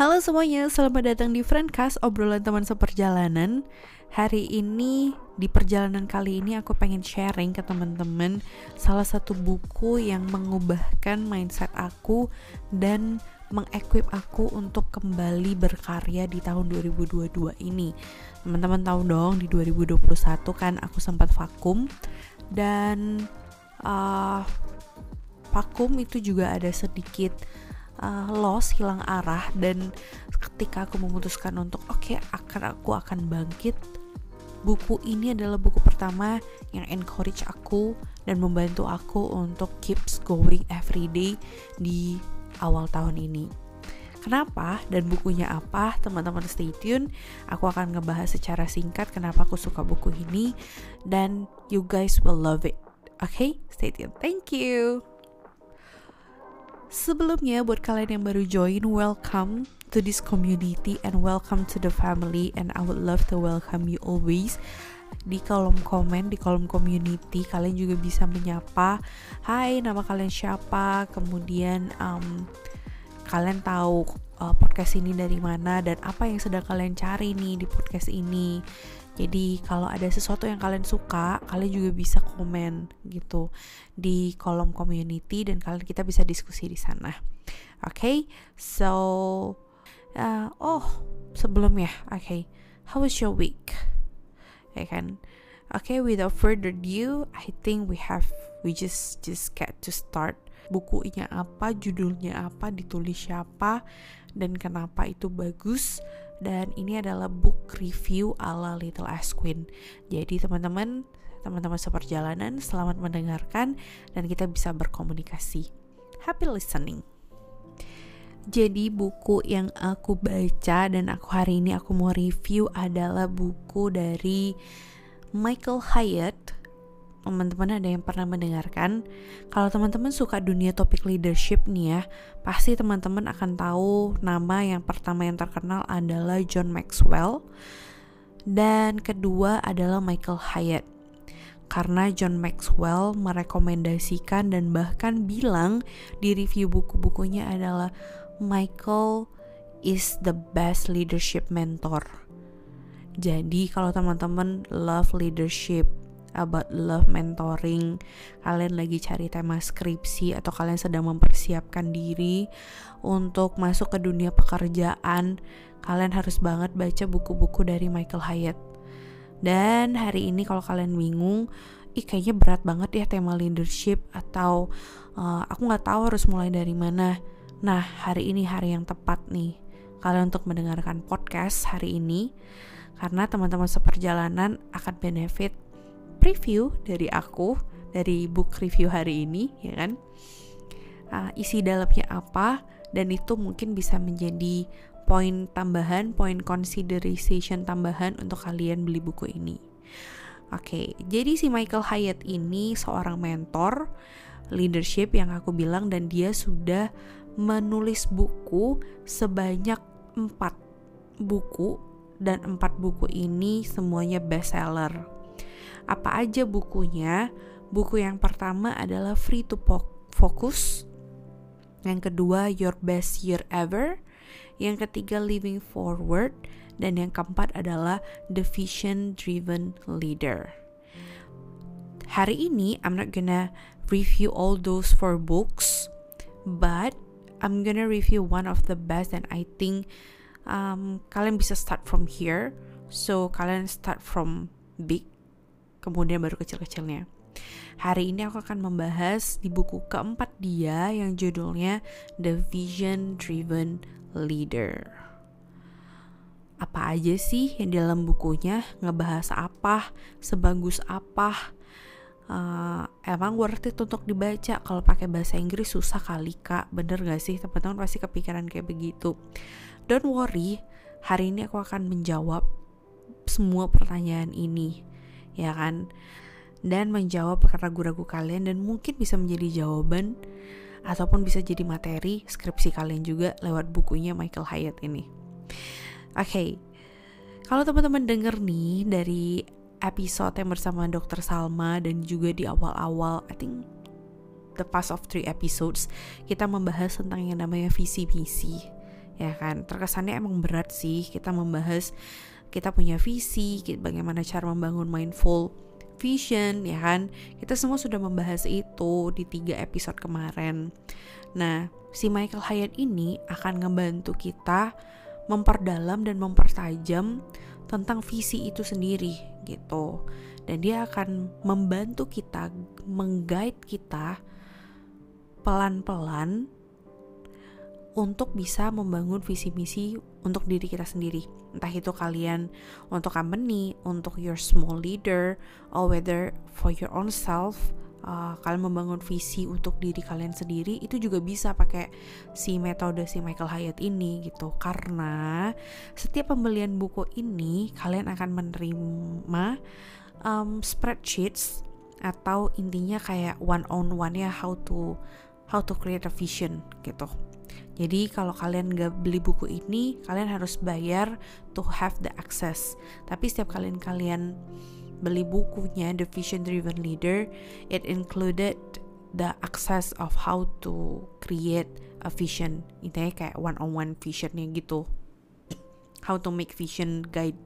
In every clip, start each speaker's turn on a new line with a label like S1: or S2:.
S1: Halo semuanya, selamat datang di Friendcast, obrolan teman seperjalanan. Hari ini, di perjalanan kali ini aku pengen sharing ke teman-teman salah satu buku yang mengubahkan mindset aku dan mengequip aku untuk kembali berkarya di tahun 2022 ini. Teman-teman tahu dong, di 2021 kan aku sempat vakum dan uh, vakum itu juga ada sedikit uh, loss, hilang arah dan ketika aku memutuskan untuk oke okay, akan aku akan bangkit buku ini adalah buku pertama yang encourage aku dan membantu aku untuk keeps going every day di awal tahun ini. Kenapa dan bukunya apa? Teman-teman stay tune. Aku akan ngebahas secara singkat kenapa aku suka buku ini dan you guys will love it. Oke, okay? stay tune. Thank you. Sebelumnya buat kalian yang baru join, welcome to this community and welcome to the family. And I would love to welcome you always. Di kolom komen di kolom community kalian juga bisa menyapa. Hai nama kalian siapa? Kemudian um, kalian tahu uh, podcast ini dari mana dan apa yang sedang kalian cari nih di podcast ini jadi kalau ada sesuatu yang kalian suka, kalian juga bisa komen gitu di kolom community dan kalian kita bisa diskusi di sana. Oke, okay? so uh, oh sebelumnya, oke, okay. how was your week? Ya kan? Oke, okay, without further ado, I think we have we just just get to start. Bukunya apa, judulnya apa, ditulis siapa, dan kenapa itu bagus dan ini adalah book review ala Little Ass Queen. Jadi teman-teman, teman-teman seperjalanan selamat mendengarkan dan kita bisa berkomunikasi. Happy listening. Jadi buku yang aku baca dan aku hari ini aku mau review adalah buku dari Michael Hyatt teman-teman ada yang pernah mendengarkan? Kalau teman-teman suka dunia topik leadership nih ya pasti teman-teman akan tahu nama yang pertama yang terkenal adalah John Maxwell. Dan kedua adalah Michael Hyatt. Karena John Maxwell merekomendasikan dan bahkan bilang di review buku-bukunya adalah Michael is the best leadership mentor. Jadi kalau teman-teman love leadership, about love mentoring, kalian lagi cari tema skripsi atau kalian sedang mempersiapkan diri untuk masuk ke dunia pekerjaan, kalian harus banget baca buku-buku dari Michael Hyatt. Dan hari ini kalau kalian bingung, ih kayaknya berat banget ya tema leadership atau uh, aku nggak tahu harus mulai dari mana. Nah, hari ini hari yang tepat nih kalian untuk mendengarkan podcast hari ini karena teman-teman seperjalanan akan benefit preview dari aku dari book review hari ini ya kan? Uh, isi dalamnya apa dan itu mungkin bisa menjadi poin tambahan poin consideration tambahan untuk kalian beli buku ini. Oke okay, jadi si Michael Hyatt ini seorang mentor leadership yang aku bilang dan dia sudah menulis buku sebanyak empat buku dan empat buku ini semuanya bestseller apa aja bukunya? Buku yang pertama adalah Free to Focus. Yang kedua Your Best Year Ever. Yang ketiga Living Forward dan yang keempat adalah The Vision Driven Leader. Hari ini I'm not gonna review all those four books, but I'm gonna review one of the best and I think um, kalian bisa start from here. So kalian start from big kemudian baru kecil-kecilnya. Hari ini aku akan membahas di buku keempat dia yang judulnya The Vision Driven Leader. Apa aja sih yang di dalam bukunya? Ngebahas apa, sebagus apa? Uh, emang worth it untuk dibaca? Kalau pakai bahasa Inggris susah kali kak. Bener gak sih? Teman-teman pasti kepikiran kayak begitu. Don't worry hari ini aku akan menjawab semua pertanyaan ini ya kan dan menjawab ragu-ragu kalian dan mungkin bisa menjadi jawaban ataupun bisa jadi materi skripsi kalian juga lewat bukunya Michael Hyatt ini. Oke, okay. kalau teman-teman denger nih dari episode yang bersama Dr. Salma dan juga di awal-awal, I think the past of three episodes kita membahas tentang yang namanya visi misi, ya kan terkesannya emang berat sih kita membahas kita punya visi bagaimana cara membangun mindful vision ya kan? Kita semua sudah membahas itu di tiga episode kemarin. Nah si Michael Hyatt ini akan ngebantu kita memperdalam dan mempertajam tentang visi itu sendiri gitu. Dan dia akan membantu kita menggait kita pelan-pelan untuk bisa membangun visi misi untuk diri kita sendiri. Entah itu kalian untuk company, untuk your small leader, or whether for your own self, uh, kalian membangun visi untuk diri kalian sendiri itu juga bisa pakai si metode si Michael Hyatt ini gitu. Karena setiap pembelian buku ini kalian akan menerima um, spreadsheets atau intinya kayak one on one ya how to how to create a vision gitu jadi kalau kalian nggak beli buku ini, kalian harus bayar to have the access. Tapi setiap kalian kalian beli bukunya The Vision Driven Leader, it included the access of how to create a vision. Intinya kayak one on one visionnya gitu. How to make vision guide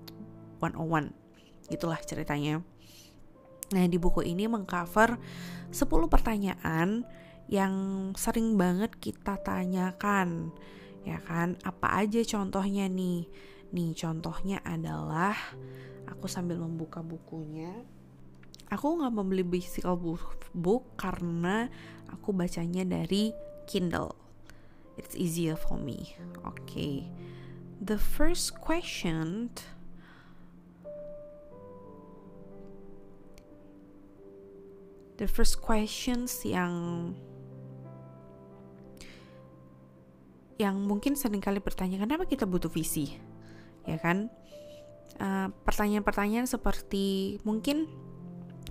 S1: one on one. Itulah ceritanya. Nah, di buku ini mengcover 10 pertanyaan yang sering banget kita tanyakan ya kan? Apa aja contohnya nih? Nih contohnya adalah aku sambil membuka bukunya. Aku nggak membeli physical book, karena aku bacanya dari Kindle. It's easier for me. Oke. Okay. the first question the first questions yang yang mungkin sering kali bertanya kenapa kita butuh visi? Ya kan? Pertanyaan pertanyaan-pertanyaan seperti mungkin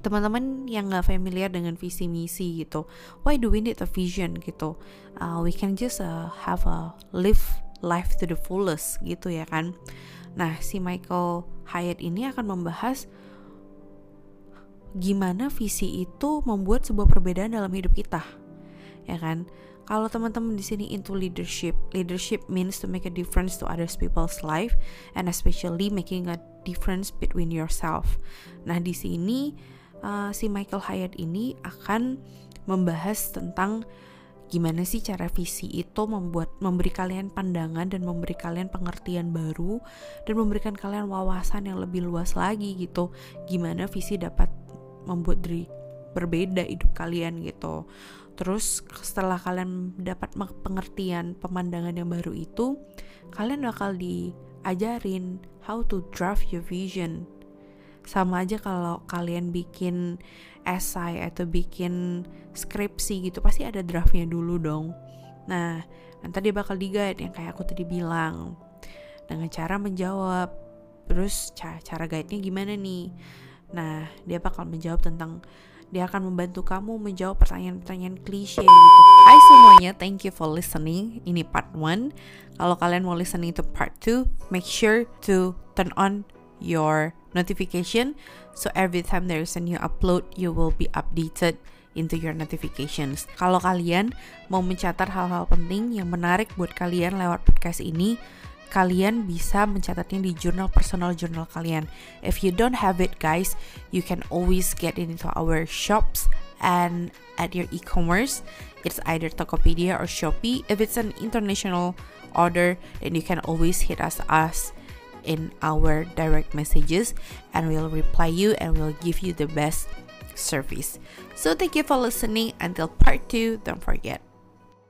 S1: teman-teman yang nggak familiar dengan visi misi gitu why do we need a vision? gitu. Uh, we can just uh, have a live life to the fullest gitu ya kan? Nah si Michael Hyatt ini akan membahas gimana visi itu membuat sebuah perbedaan dalam hidup kita ya kan kalau teman-teman di sini into leadership, leadership means to make a difference to others people's life and especially making a difference between yourself. Nah, di sini uh, si Michael Hyatt ini akan membahas tentang gimana sih cara visi itu membuat memberi kalian pandangan dan memberi kalian pengertian baru dan memberikan kalian wawasan yang lebih luas lagi gitu gimana visi dapat membuat diri berbeda hidup kalian gitu Terus setelah kalian dapat pengertian pemandangan yang baru itu, kalian bakal diajarin how to draft your vision. Sama aja kalau kalian bikin esai atau bikin skripsi gitu, pasti ada draftnya dulu dong. Nah, nanti dia bakal di-guide yang kayak aku tadi bilang. Dengan cara menjawab. Terus cara, cara guide-nya gimana nih? Nah, dia bakal menjawab tentang dia akan membantu kamu menjawab pertanyaan-pertanyaan klise gitu. Hai semuanya, thank you for listening. Ini part 1. Kalau kalian mau listening to part 2, make sure to turn on your notification so every time there is a new upload, you will be updated into your notifications. Kalau kalian mau mencatat hal-hal penting yang menarik buat kalian lewat podcast ini, kalian bisa mencatatnya di jurnal personal jurnal kalian. If you don't have it guys, you can always get it into our shops and at your e-commerce. It's either Tokopedia or Shopee. If it's an international order, then you can always hit us us in our direct messages and we'll reply you and we'll give you the best service. So thank you for listening. Until part 2, don't forget